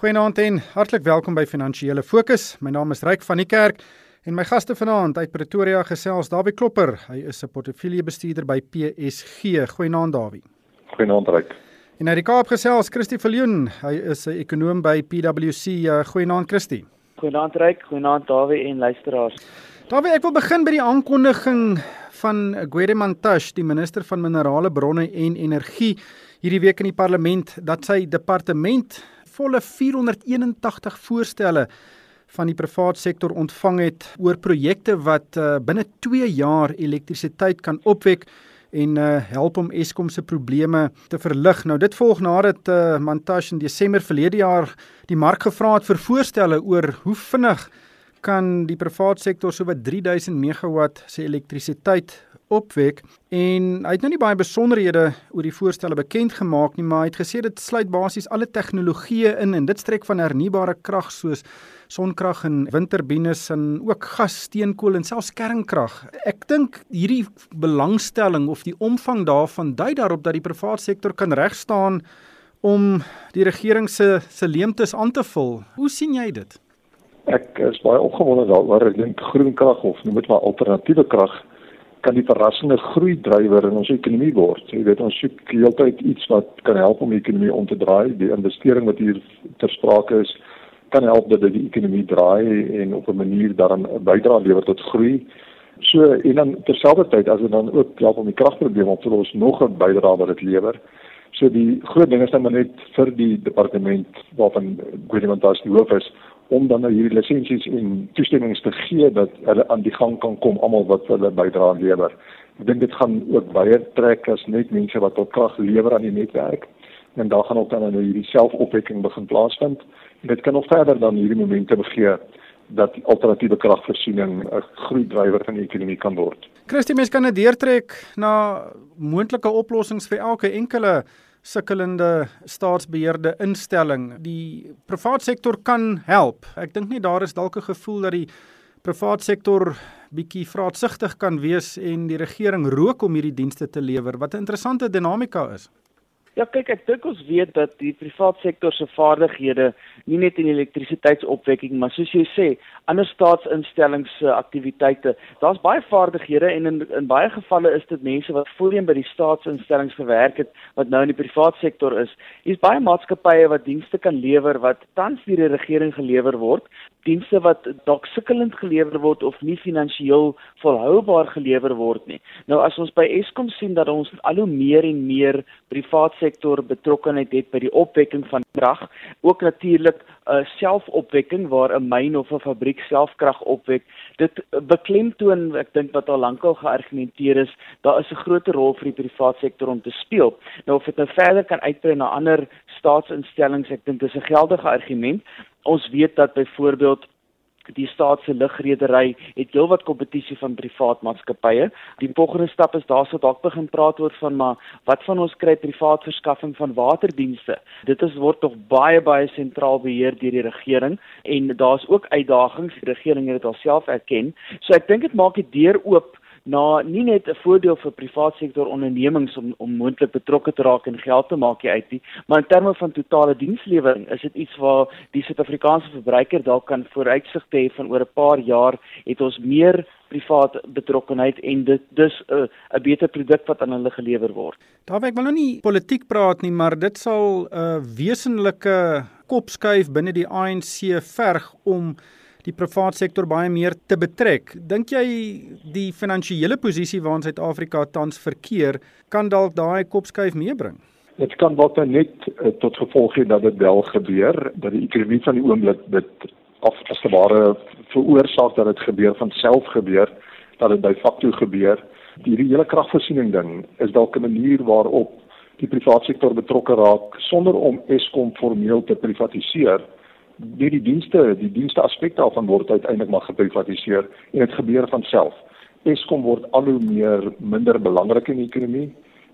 Goeienaand en hartlik welkom by Finansiële Fokus. My naam is Ryk van die Kerk en my gaste vanaand uit Pretoria gesels Dawie Klopper. Hy is 'n portefeuljebestuurder by PSG. Goeienaand Dawie. Goeienaand Ryk. En uit die Kaap gesels Christie Viljoen. Hy is 'n ekonoom by PwC. Goeienaand Christie. Goeienaand Ryk, goeienaand Dawie en luisteraars. Dawie, ek wil begin by die aankondiging van Gwede Mantashe, die minister van minerale bronne en energie, hierdie week in die parlement dat sy departement volle 481 voorstelle van die privaat sektor ontvang het oor projekte wat uh, binne 2 jaar elektrisiteit kan opwek en uh, help om Eskom se probleme te verlig. Nou dit volg nadat uh, Mantashe in Desember verlede jaar die mark gevra het vir voorstelle oor hoe vinnig kan die privaat sektor so wat 3000 megawatt se elektrisiteit opwek en hy het nou nie baie besonderhede oor die voorstelle bekend gemaak nie, maar hy het gesê dit sluit basies alle tegnologieë in en dit strek van hernubare krag soos sonkrag en windturbines en ook gas, steenkool en selfs kernkrag. Ek dink hierdie belangstelling of die omvang daarvan dui daarop dat die private sektor kan reg staan om die regering se se leemtes aan te vul. Hoe sien jy dit? Ek is baie opgewonde daaroor. Ek dink groen krag of noem dit maar alternatiewe krag kan die verrassende groei drywer in ons ekonomie word. Jy weet ons soek heeltyd iets wat kan help om die ekonomie om te draai. Die investering wat hier ter sprake is kan help dat die ekonomie draai en op 'n manier daarin 'n bydrae lewer tot groei. So en dan terselfdertyd as dit dan ook help om die kragprobleme op te los, nog 'n bydrae wat dit lewer. So die groot ding is dan net vir die departement waarvan Gwedimantas die hoof is om dan nou hierdie lisensies en toestemmings te gee dat hulle aan die gang kan kom almal wat hulle bydra lewer. Ek dink dit gaan ook baie trek as net mense wat tot krag lewer aan die netwerk en daar gaan ook dan nou hierdie selfopwekking begin plaasvind. En dit kan nog verder dan hierdie momente begee dat alternatiewe kragvoorsiening 'n groei drywer van die ekonomie kan word. Christie mens kan dit deurtrek na moontlike oplossings vir elke enkele sukkelende staatsbeheerde instelling. Die private sektor kan help. Ek dink nie daar is dalk 'n gevoel dat die private sektor bietjie vraatsigtig kan wees en die regering rook om hierdie dienste te lewer. Wat 'n interessante dinamika is. Ja kyk, ek dink ons weet dat die private sektor se vaardighede nie net in elektrisiteitsopwekking, maar soos jy sê, ander staatsinstellings se aktiwiteite. Daar's baie vaardighede en in in baie gevalle is dit mense wat voorheen by die staatsinstellings gewerk het wat nou in die private sektor is. Hier's baie maatskappye wat dienste kan lewer wat tans deur die regering gelewer word, dienste wat dalk sukkelend gelewer word of nie finansiëel volhoubaar gelewer word nie. Nou as ons by Eskom sien dat ons al hoe meer en meer private sektor betrokkenheid het by die opwekking van krag, ook natuurlik 'n uh, selfopwekking waar 'n myn of 'n fabriek selfkrag opwek. Dit beklemtoon ek dink wat al lankal geargumenteer is, daar is 'n groot rol vir die private sektor om te speel. Nou of dit nou verder kan uitbrei na ander staatsinstellings, ek dink dis 'n geldige argument. Ons weet dat byvoorbeeld die staat se lugredery het heelwat kompetisie van privaat maatskappye. Die volgende stap is daar sou dalk begin praat oor van maar wat van ons kry privaat verskaffing van waterdienste. Dit is word tog baie baie sentraal beheer deur die regering en daar's ook uitdagings. Die regering het dit alself erken. So ek dink dit maak die deur oop na nie net 'n voordeel vir privaat sektor ondernemings om om moontlik betrokke te raak en geld te maak uit nie, maar in terme van totale dienslewering is dit iets waar die Suid-Afrikaanse verbruiker dalk kan vooruitsig hê van oor 'n paar jaar het ons meer privaat betrokkenheid en dit dis 'n uh, 'n beter produk wat aan hulle gelewer word. Daar ek wil nou nie politiek praat nie, maar dit sal 'n uh, wesenlike kopskuif binne die ANC verg om die private sektor baie meer te betrek. Dink jy die finansiële posisie waarin Suid-Afrika tans verkeer kan dalk daai kopskuif meebring? Dit kan wat net uh, tot gevolg hê dat dit wel gebeur, dat die ekonomie van die oomblik dit of as te ware veroorsaak dat dit gebeur van self gebeur, dat dit by fakto gebeur. Die hele kragvoorsiening ding is dalk 'n manier waarop die private sektor betrokke raak sonder om Eskom formeel te privatiseer deur die dienste, die dienste aspekte daarvan word uiteindelik maar geprivatiseer en dit gebeur van self. Eskom word al hoe meer minder belangrik in die ekonomie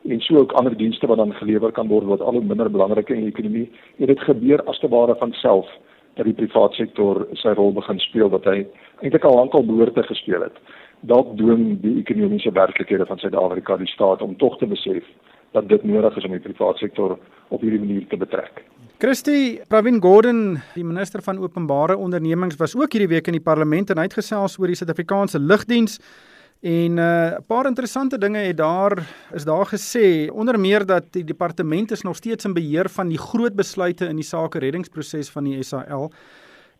en so ook ander dienste wat dan gelewer kan word word al hoe minder belangrik in die ekonomie en dit gebeur as te ware van self dat die private sektor sy rol begin speel wat hy eintlik al lankal behoort te gespeel het. Dalk doen die ekonomiese werklikhede van Suid-Afrika die staat om tog te besef dat dit nodig is om die private sektor op hierdie manier te betrek. Christie Pravin Gordhan, die minister van openbare ondernemings was ook hierdie week in die parlement en hy het gesels oor die Suid-Afrikaanse lugdiens en 'n uh, paar interessante dinge het daar is daar gesê onder meer dat die departement is nog steeds in beheer van die groot besluite in die sake reddingsproses van die SAL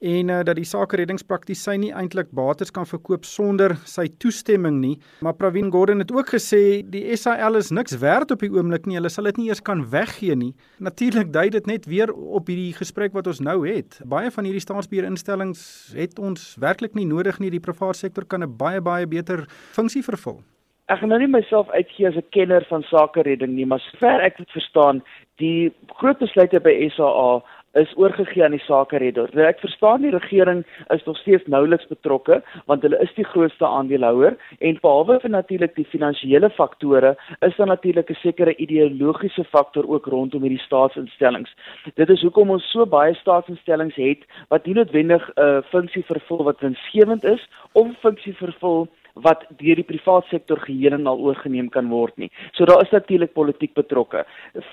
en uh, dat die sake reddingspraktisyn nie eintlik bates kan verkoop sonder sy toestemming nie. Maar Pravin Gordhan het ook gesê die SAL is niks werd op die oomblik nie. Hulle sal dit nie eers kan weggee nie. Natuurlik dui dit net weer op hierdie gesprek wat ons nou het. Baie van hierdie staatsbeheerinstellings het ons werklik nie nodig nie. Die private sektor kan 'n baie baie beter funksie vervul. Ek gaan nou nie myself uitgee as 'n kenner van sake redding nie, maar sover ek dit verstaan, die groot besluite by SAA is oorgegee aan die sake redder. Nou ek verstaan die regering is nog steeds nouliks betrokke want hulle is die grootste aandeelhouer en behalwe vir natuurlik die finansiële faktore is daar natuurlik 'n sekere ideologiese faktor ook rondom hierdie staatsinstellings. Dit is hoekom ons so baie staatsinstellings het wat nie noodwendig 'n uh, funksie vervul wat winsgewend is of funksie vervul wat deur die private sektor geheel en al oorgeneem kan word nie. So daar is natuurlik politiek betrokke.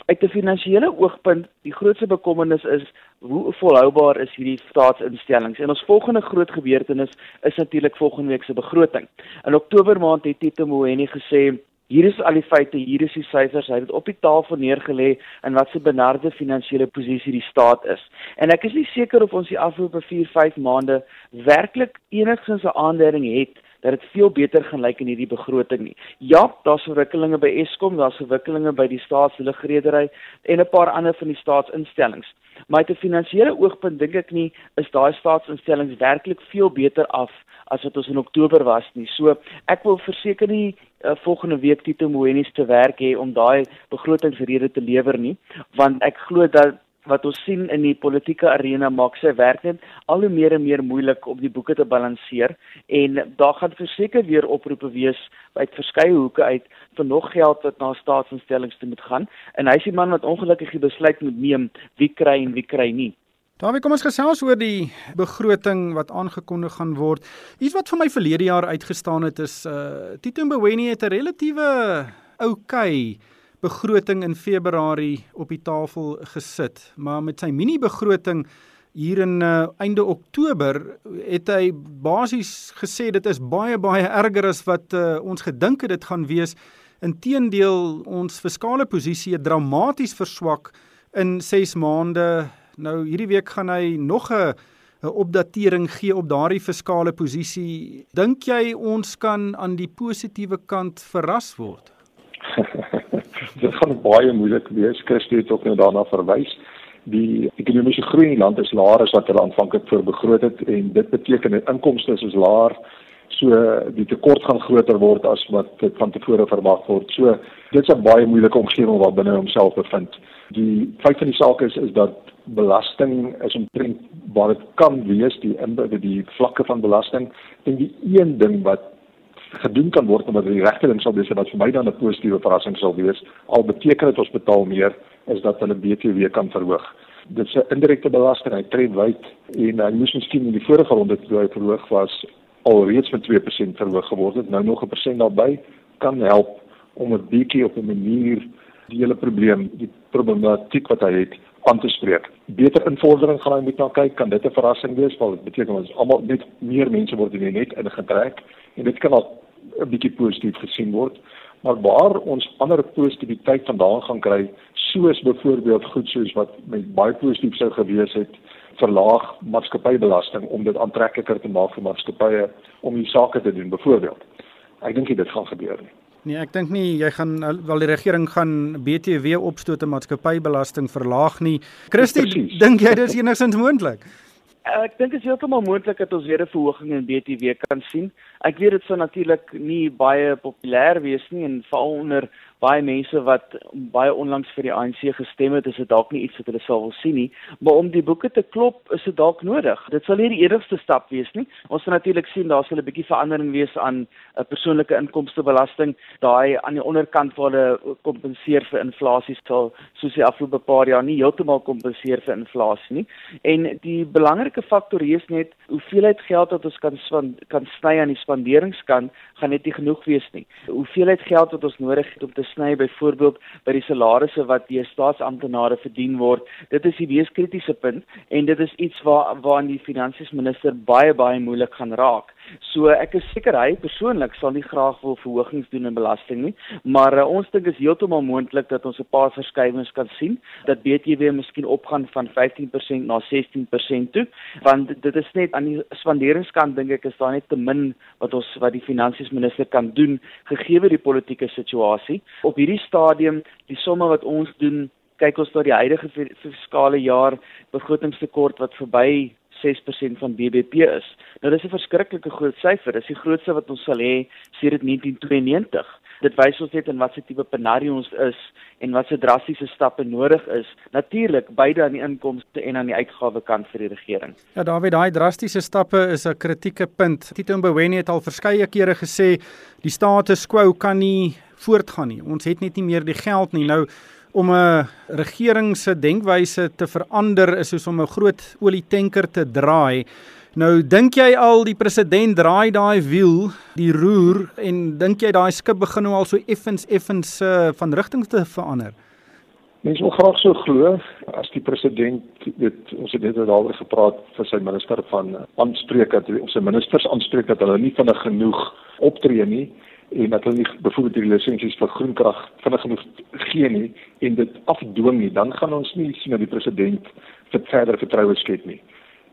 Uit 'n finansiële oogpunt, die grootste bekommernis is hoe volhoubaar is hierdie staatsinstellings? En ons volgende groot gebeurtenis is natuurlik volgende week se begroting. In Oktober maand het Tito Mboweni gesê Hier is al die feite, hier is die syfers. Hy het dit op die tafel neergelê en wat se benarde finansiële posisie die staat is. En ek is nie seker of ons die afgelope 4-5 maande werklik enigsins 'n aanduiding het dat dit veel beter gaan lyk in hierdie begroting nie. Ja, daar's verwikkelinge by Eskom, daar's verwikkelinge by die staatsluggeredery en 'n paar ander van die staatsinstellings. Maar uit 'n finansiële oogpunt dink ek nie is daai staatsinstellings werklik veel beter af as wat ons in Oktober was nie. So ek wil verseker nie uh, volgende week Tito Moenies te werk hê om daai begrotingsrede te lewer nie, want ek glo dat wat ons sien in die politieke arena maak sy werk net al hoe meer en meer moeilik om die boeke te balanseer. En daar gaan verseker weer oproepe wees uit verskeie hoeke uit vir nog geld wat na staatsinstellings moet gaan. En hy is die man wat ongelukkig die besluit moet neem wie kry en wie kry nie. Daarby kom ons gesels oor die begroting wat aangekondig gaan word. Iets wat vir my verlede jaar uitgestaan het is uh Tito Mboweni het 'n relatiewe oukei okay begroting in Februarie op die tafel gesit, maar met sy mini begroting hier in uh, einde Oktober het hy basies gesê dit is baie baie erger as wat uh, ons gedink het dit gaan wees. Inteendeel ons fiskale posisie het dramaties verswak in 6 maande. Nou hierdie week gaan hy nog 'n 'n opdatering gee op daardie fiskale posisie. Dink jy ons kan aan die positiewe kant verras word? dit gaan baie moeilik wees. Christus het ook nou daarna verwys. Die ekonomiese groei in die land is laer as wat hulle aanvanklik voorbegroot het en dit beteken dat inkomste is laer. So die tekort gaan groter word as wat dit van tevore verwag word. So dit's 'n baie moeilike omgewing wat binne homself bevind. Die feit van die saak is is dat belasting is omtrent waar dit kan wees die, die vlakke van belasting en die een ding wat gedoen kan word omdat die regte ding sal wees wat vir my dan 'n positiewe verrassing sal wees al beteken dit ons betaal meer is dat hulle BTW kan verhoog. Dit is 'n indirekte belasting, hy tree wyd en hy moes miskien in die vorige ronde toe hy verhoog was alreeds met 2% verhoog geword het. Nou nog 'n persent daarbey kan help om 'n bietjie op 'n manier die hele probleem, die problematiek wat hy het aan te spreek. Beter invordering gaan hy moet na kyk, kan dit 'n verrassing wees want dit beteken ons almal net meer mense word in die net ingetrek en dit kan al 'n bietjie positief gesien word. Maar waar ons ander positiwiteit vandaan gaan kry, soos byvoorbeeld goed soos wat met baie positief sou gewees het, verlaag maatskappybelasting om dit aantrekliker te maak vir maatskappye om die sake te doen byvoorbeeld. Ek dink dit gaan gebeur nie. Nee, ek dink nie jy gaan wel die regering gaan BTW opstoot en maatskappybelasting verlaag nie. Christie, dink jy dit is enigstens moontlik? Ek dink dit is heeltemal moontlik dat ons weer 'n verhoging in BTW kan sien. Ek weet dit sou natuurlik nie baie populêr wees nie en veral onder baie mense wat baie onlangs vir die ANC gestem het, is dit dalk nie iets wat hulle sal wil sien nie, maar om die boeke te klop is dit dalk nodig. Dit sal nie die enigste stap wees nie. Ons gaan natuurlik sien daar sal 'n bietjie verandering wees aan 'n persoonlike inkomstebelasting, daai aan die onderkant waar hulle kompenseer vir inflasie sal soos die afgelope paar jaar nie heeltemal kompenseer vir inflasie nie. En die belangrike faktor hier is net hoeveelheid geld wat ons kan kan sny aan die spanderingskant gaan net nie genoeg wees nie. Hoeveelheid geld wat ons nodig het om te sny byvoorbeeld by die salarisse wat deur staatsamptenare verdien word. Dit is die mees kritiese punt en dit is iets waar waaraan die finansiesminister baie baie moeilik gaan raak. So ek is seker hy persoonlik sal nie graag wil verhogings doen in belasting nie, maar uh, ons dink is heeltemal moontlik dat ons 'n paar verskywings kan sien dat BTW miskien opgaan van 15% na 16% toe, want dit is net aan die spanderingskant dink ek is daar net te min wat ons wat die finansiesminister kan doen gegee die politieke situasie. Op hierdie stadium, die somme wat ons doen kyk ons na die huidige fiskale jaar begrotingstekort wat verby 6% van BBP is. Nou dis 'n verskriklike groot syfer. Dis die grootste wat ons sal hê sedert 1992. Dit wys ons net in watter tipe penarie ons is en watter drastiese stappe nodig is. Natuurlik beide aan die inkomste en aan die uitgawe kant vir die regering. Ja, Dawie, daai drastiese stappe is 'n kritieke punt. Tito Mboweni het al verskeie kere gesê die status quo kan nie voortgaan nie. Ons het net nie meer die geld nie. Nou om 'n regering se denkwyse te verander is soos om 'n groot olietanker te draai. Nou dink jy al die president draai daai wiel, die roer en dink jy daai skip begin nou al so effens effens uh, van rigting te verander? Mens wil graag so glo as die president dit ons het net daaroor gepraat vir sy minister van aanspreek dat ons se ministers aanspreek dat hulle nie vinnig genoeg optree nie en dat hulle nie byvoorbeeld die lisensies vir groenkrag vinnig genoeg gee nie en dit afdwing nie, dan gaan ons nie sien dat die president vir verder vertroue skep nie.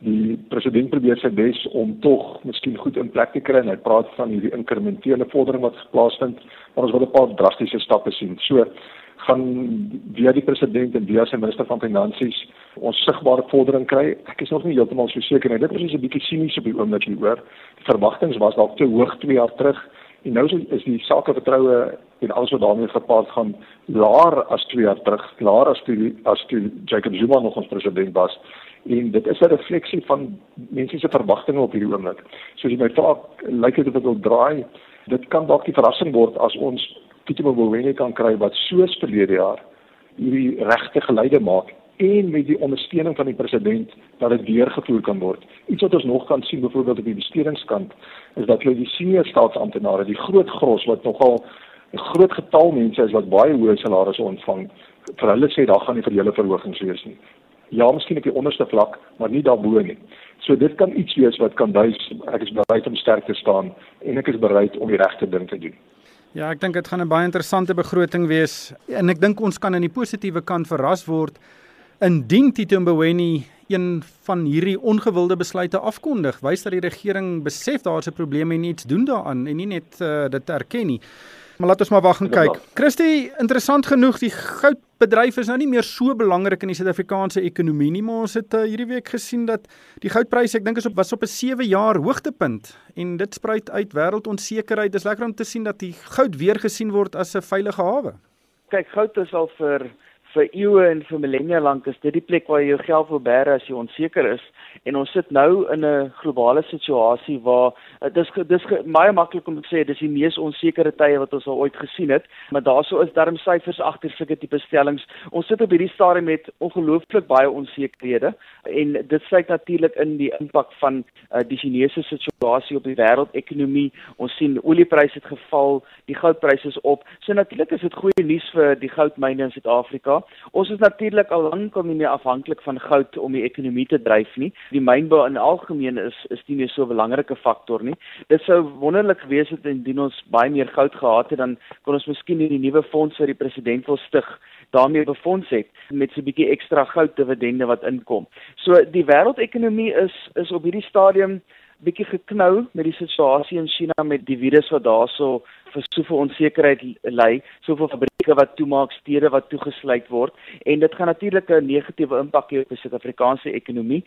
Die president probeer sy bes om tog miskien goed in plek te kry en hy praat van hierdie inkrementele vordering wat plaasvind, maar ons wil 'n paar drastiese stappe sien. So gaan via die president en via sy minister van finansies ons sigbare vordering kry. Ek is nog nie heeltemal so seker nie. Dit is 'n bietjie sinies op die oomblik hier hoor. Die verwagtinge was dalk te hoog 2 jaar terug. En nou is die sakevertroue en alles wat daarmee gepaard gaan laer as 2 jaar terug, laer as toe as toe Jacob Zuma nog ons president was. En dit is 'n refleksie van mense se verwagtinge op hierdie oomblik. Soos jy my vra, lyk dit of dit wil draai. Dit kan dalk die verrassing word as ons Tito Mboweni kan kry wat soos verlede jaar hierdie regte geleide maak en met die ondersteuning van die president dat dit deurgevoer kan word. Iets wat ons nog kan sien byvoorbeeld op die bestuuringskant is dat jy die senior staatsamptenare, die groot gros wat nogal 'n groot getal mense is wat baie hoë salarisse ontvang, vir hulle sê daar gaan nie vir julle verhogings wees nie. Ja, miskien op die onderste vlak, maar nie daarbo nie. So dit kan iets wees wat kan wys ek is bereid om sterk te staan en ek is bereid om die regte ding te doen. Ja, ek dink dit gaan 'n baie interessante begroting wees en ek dink ons kan aan die positiewe kant verras word Indien Tito Mboweni een van hierdie ongewilde besluite afkondig, wys dat die regering besef daar's 'n probleem en iets doen daaraan en nie net uh, dit erken nie. Maar laat ons maar wag en kyk. Christie, interessant genoeg, die goudbedryf is nou nie meer so belangrik in die Suid-Afrikaanse ekonomie nie, maar ons het uh, hierdie week gesien dat die goudpryse, ek dink is op was op 'n 7 jaar hoogtepunt en dit spruit uit wêreldonsekerheid. Dis lekker om te sien dat die goud weer gesien word as 'n veilige hawe. Kyk, goud is al vir vir eeue en vir millennia lank is dit die plek waar jy jou geld wil bære as jy onseker is. En ons sit nou in 'n globale situasie waar eh, dis dis baie maklik om te sê dis die mees onsekere tye wat ons al ooit gesien het maar daaroor is darm syfers agter sulke tipe stellings. Ons sit op hierdie stadium met ongelooflik baie onsekerhede en dit sluit natuurlik in die impak van uh, die Chinese situasie op die wêreldekonomie. Ons sien oliepryse het geval die goudpryse is op. So natuurlik is dit goeie nuus vir die goudmyne in Suid-Afrika Ons is natuurlik al lank nie meer afhanklik van goud om die ekonomie te dryf nie. Die mynbou in algemeen is is nie meer so 'n belangrike faktor nie. Dit sou wonderlik gewees het indien ons baie meer goud gehad het dan kon ons miskien hierdie nuwe fonds vir die president wil stig daarmee befonds het met so 'n bietjie ekstra goud dividende wat inkom. So die wêreldekonomie is is op hierdie stadium bietjie geknou met die situasie in China met die virus wat daarso vir soveel onsekerheid lei, soveel fabrieke wat toemaak, stede wat toegesluit word en dit gaan natuurlik 'n negatiewe impak hê op die Suid-Afrikaanse ekonomie.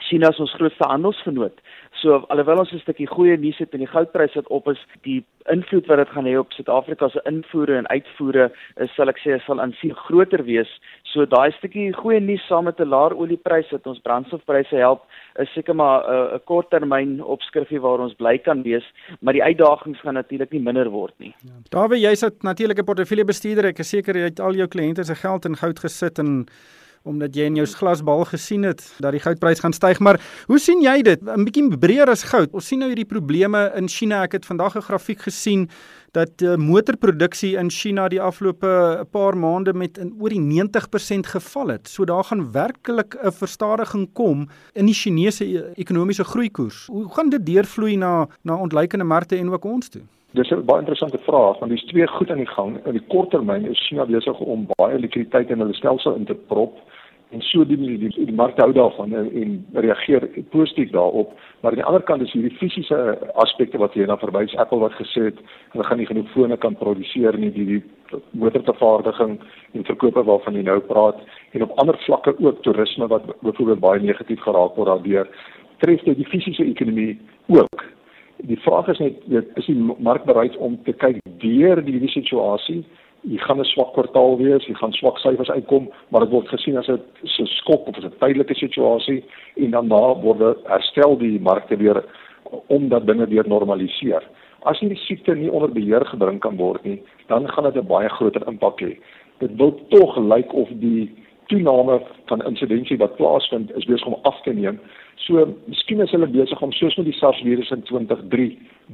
China is ons grootste handelsvernoot. So alhoewel ons 'n stukkie goeie nuus het en die goudpryse wat op is, die invloed wat dit gaan hê op Suid-Afrika se invoere en uitvoere, is sal ek sê sal aansien groter wees. So daai stukkie goeie nuus saam met 'n laer oliepryse wat ons brandstofpryse help, is seker maar 'n uh, korttermyn opskrifie waar ons bly kan wees, maar die uitdagings gaan natuurlik nie minder word nie. Ja. Daarby jy's 'n portefeuljebestuurder. Ek is seker jy het al jou kliënte se geld in goud gesit en omdat jy in jou glasbal gesien het dat die goudprys gaan styg, maar hoe sien jy dit? 'n Bietjie breër as goud. Ons sien nou hierdie probleme in China. Ek het vandag 'n grafiek gesien dat uh, motorproduksie in China die afgelope paar maande met in oor die 90% geval het. So daar gaan werklik 'n verstadiging kom in die Chinese e-, ekonomiese groeikoers. Hoe gaan dit deurvloei na na ontleikende markte en ook ons toe? Dis 'n baie interessante vraag want dis twee goed aan die gang. In die korttermyn is China besig om baie likwiditeit in hulle stelsel in te prop en so die die, die, mark hou daarvan en, en reageer positief daarop. Maar aan die ander kant is hierdie fisiese aspekte wat hier na verwys Apple wat gesê het hulle gaan nie genoeg fone kan produseer nie die, die motorvervaardiging en verkope waarvan jy nou praat en op ander vlakke ook toerisme wat byvoorbeeld baie negatief geraak word daardeur tref dit die fisiese ekonomie ook die vraag is net is die mark bereid om te kyk deur die hierdie situasie? Jy gaan 'n swak kwartaal wees jy gaan swak syfers uitkom maar dit word gesien as 'n so skok of 'n tydelike situasie en dan na word herstel die markte weer omdat dinge weer normaliseer. As hierdie siekte nie onder beheer gebring kan word nie dan gaan dit 'n baie groter impak hê. Dit wil tog lyk of die toename van insidensie wat plaasvind is besig om af te neem. So miskien is hulle besig om soos met die SARS virus in 2003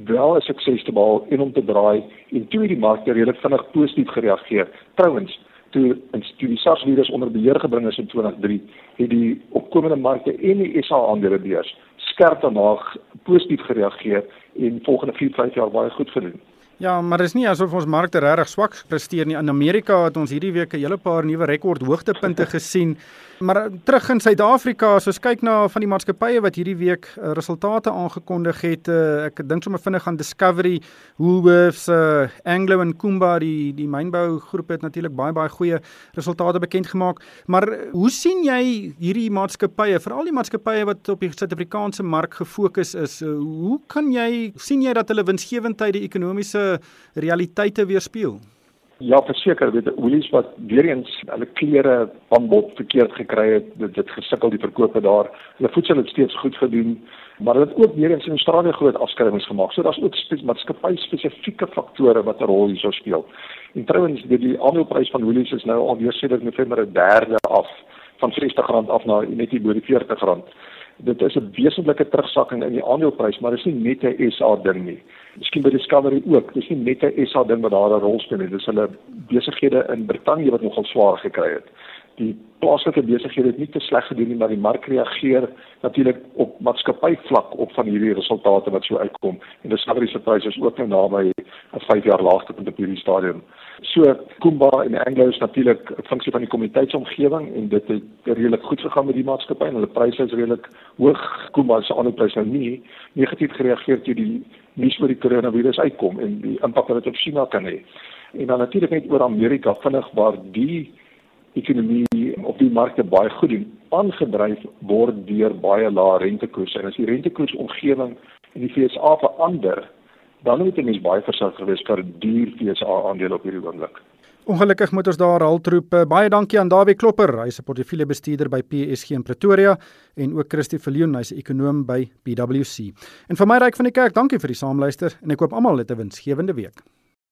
wel 'n sukses te behaal en om te draai en toe die markte redelik vinnig positief gereageer. Trouwens, toe in die SARS virus onder beheer gebring is in 2003, het die opkomende markte en die SA aandelebeurs skerp daarna positief gereageer en volgende 4-5 jaar baie goed gedoen. Ja, maar dis nie asof ons markte regtig swak presteer nie. In Amerika het ons hierdie week 'n hele paar nuwe rekord hoogtepunte gesien. Maar terug in Suid-Afrika, as ons kyk na van die maatskappye wat hierdie week uh, resultate aangekondig het, uh, ek dink sommer vinnig aan Discovery, Woolworths, uh, Anglo en Kumba, die die mynbou groep het natuurlik baie baie goeie resultate bekend gemaak. Maar hoe sien jy hierdie maatskappye, veral die maatskappye wat op die Suid-Afrikaanse mark gefokus is? Hoe kan jy sien jy dat hulle winsgewendheid die ekonomiese realiteite weerspieël? Ja, verseker, weet Woolies wat weer eens hulle klere aanbod verkeerd gekry het, dit dit gesukkel die verkope daar. Hulle voedsel het steeds goed gedoen, maar hulle het ook weer eens in Australië groot afskrywings gemaak. So daar's ook maatskappy spesifieke faktore wat 'n rol hierso speel. En trouwens, die, die aandeleprys van Woolies is nou al weer sedert November 'n derde af van R60 af na net hier bo die R40 dit is 'n wesentlike terugsakking in die aandeleprys, maar dit is nie net 'n SA ding nie. Miskien by Discovery ook. Dit is nie net 'n SA ding wat daar 'n rol speel nie. Dis hulle besighede in Brittanje wat nogal swaar gekry het. Die plaaslike besighede het nie te sleg gedoen nie, maar die mark reageer natuurlik op maatskappyvlak op van hierdie resultate wat so uitkom. En Discovery se pryse is ook nou naby 'n 5 jaar laagtepunt op hierdie stadium. So Kumba en Anglo is natuurlik 'n funksie van die kommoditeitsomgewing en dit het redelik goed gegaan met die maatskappy en hulle pryse is redelik hoog. Kumba se aandelepryse nou nie negatief gereageer toe die nuus oor die koronavirus uitkom en die impak wat dit op China kan hê. En dan natuurlik net oor Amerika vinnig waar die ekonomie op die markte baie goed doen, aangedryf word deur baie lae rentekoerse. En as die rentekoersomgewing in die FSA verander, dan moet jy mens baie versigtig wees vir duur FSA aandele op hierdie oomblik. Ongelukkig moet ons daar haltroep. Baie dankie aan Dawie Klopper, hy's 'n portefeuljebestuurder by PSG in Pretoria en ook Christie Viljoen, hy's 'n ekonoom by PwC. En vir my ryk van die kerk, dankie vir die saamluister en ek hoop almal het 'n winsgewende week.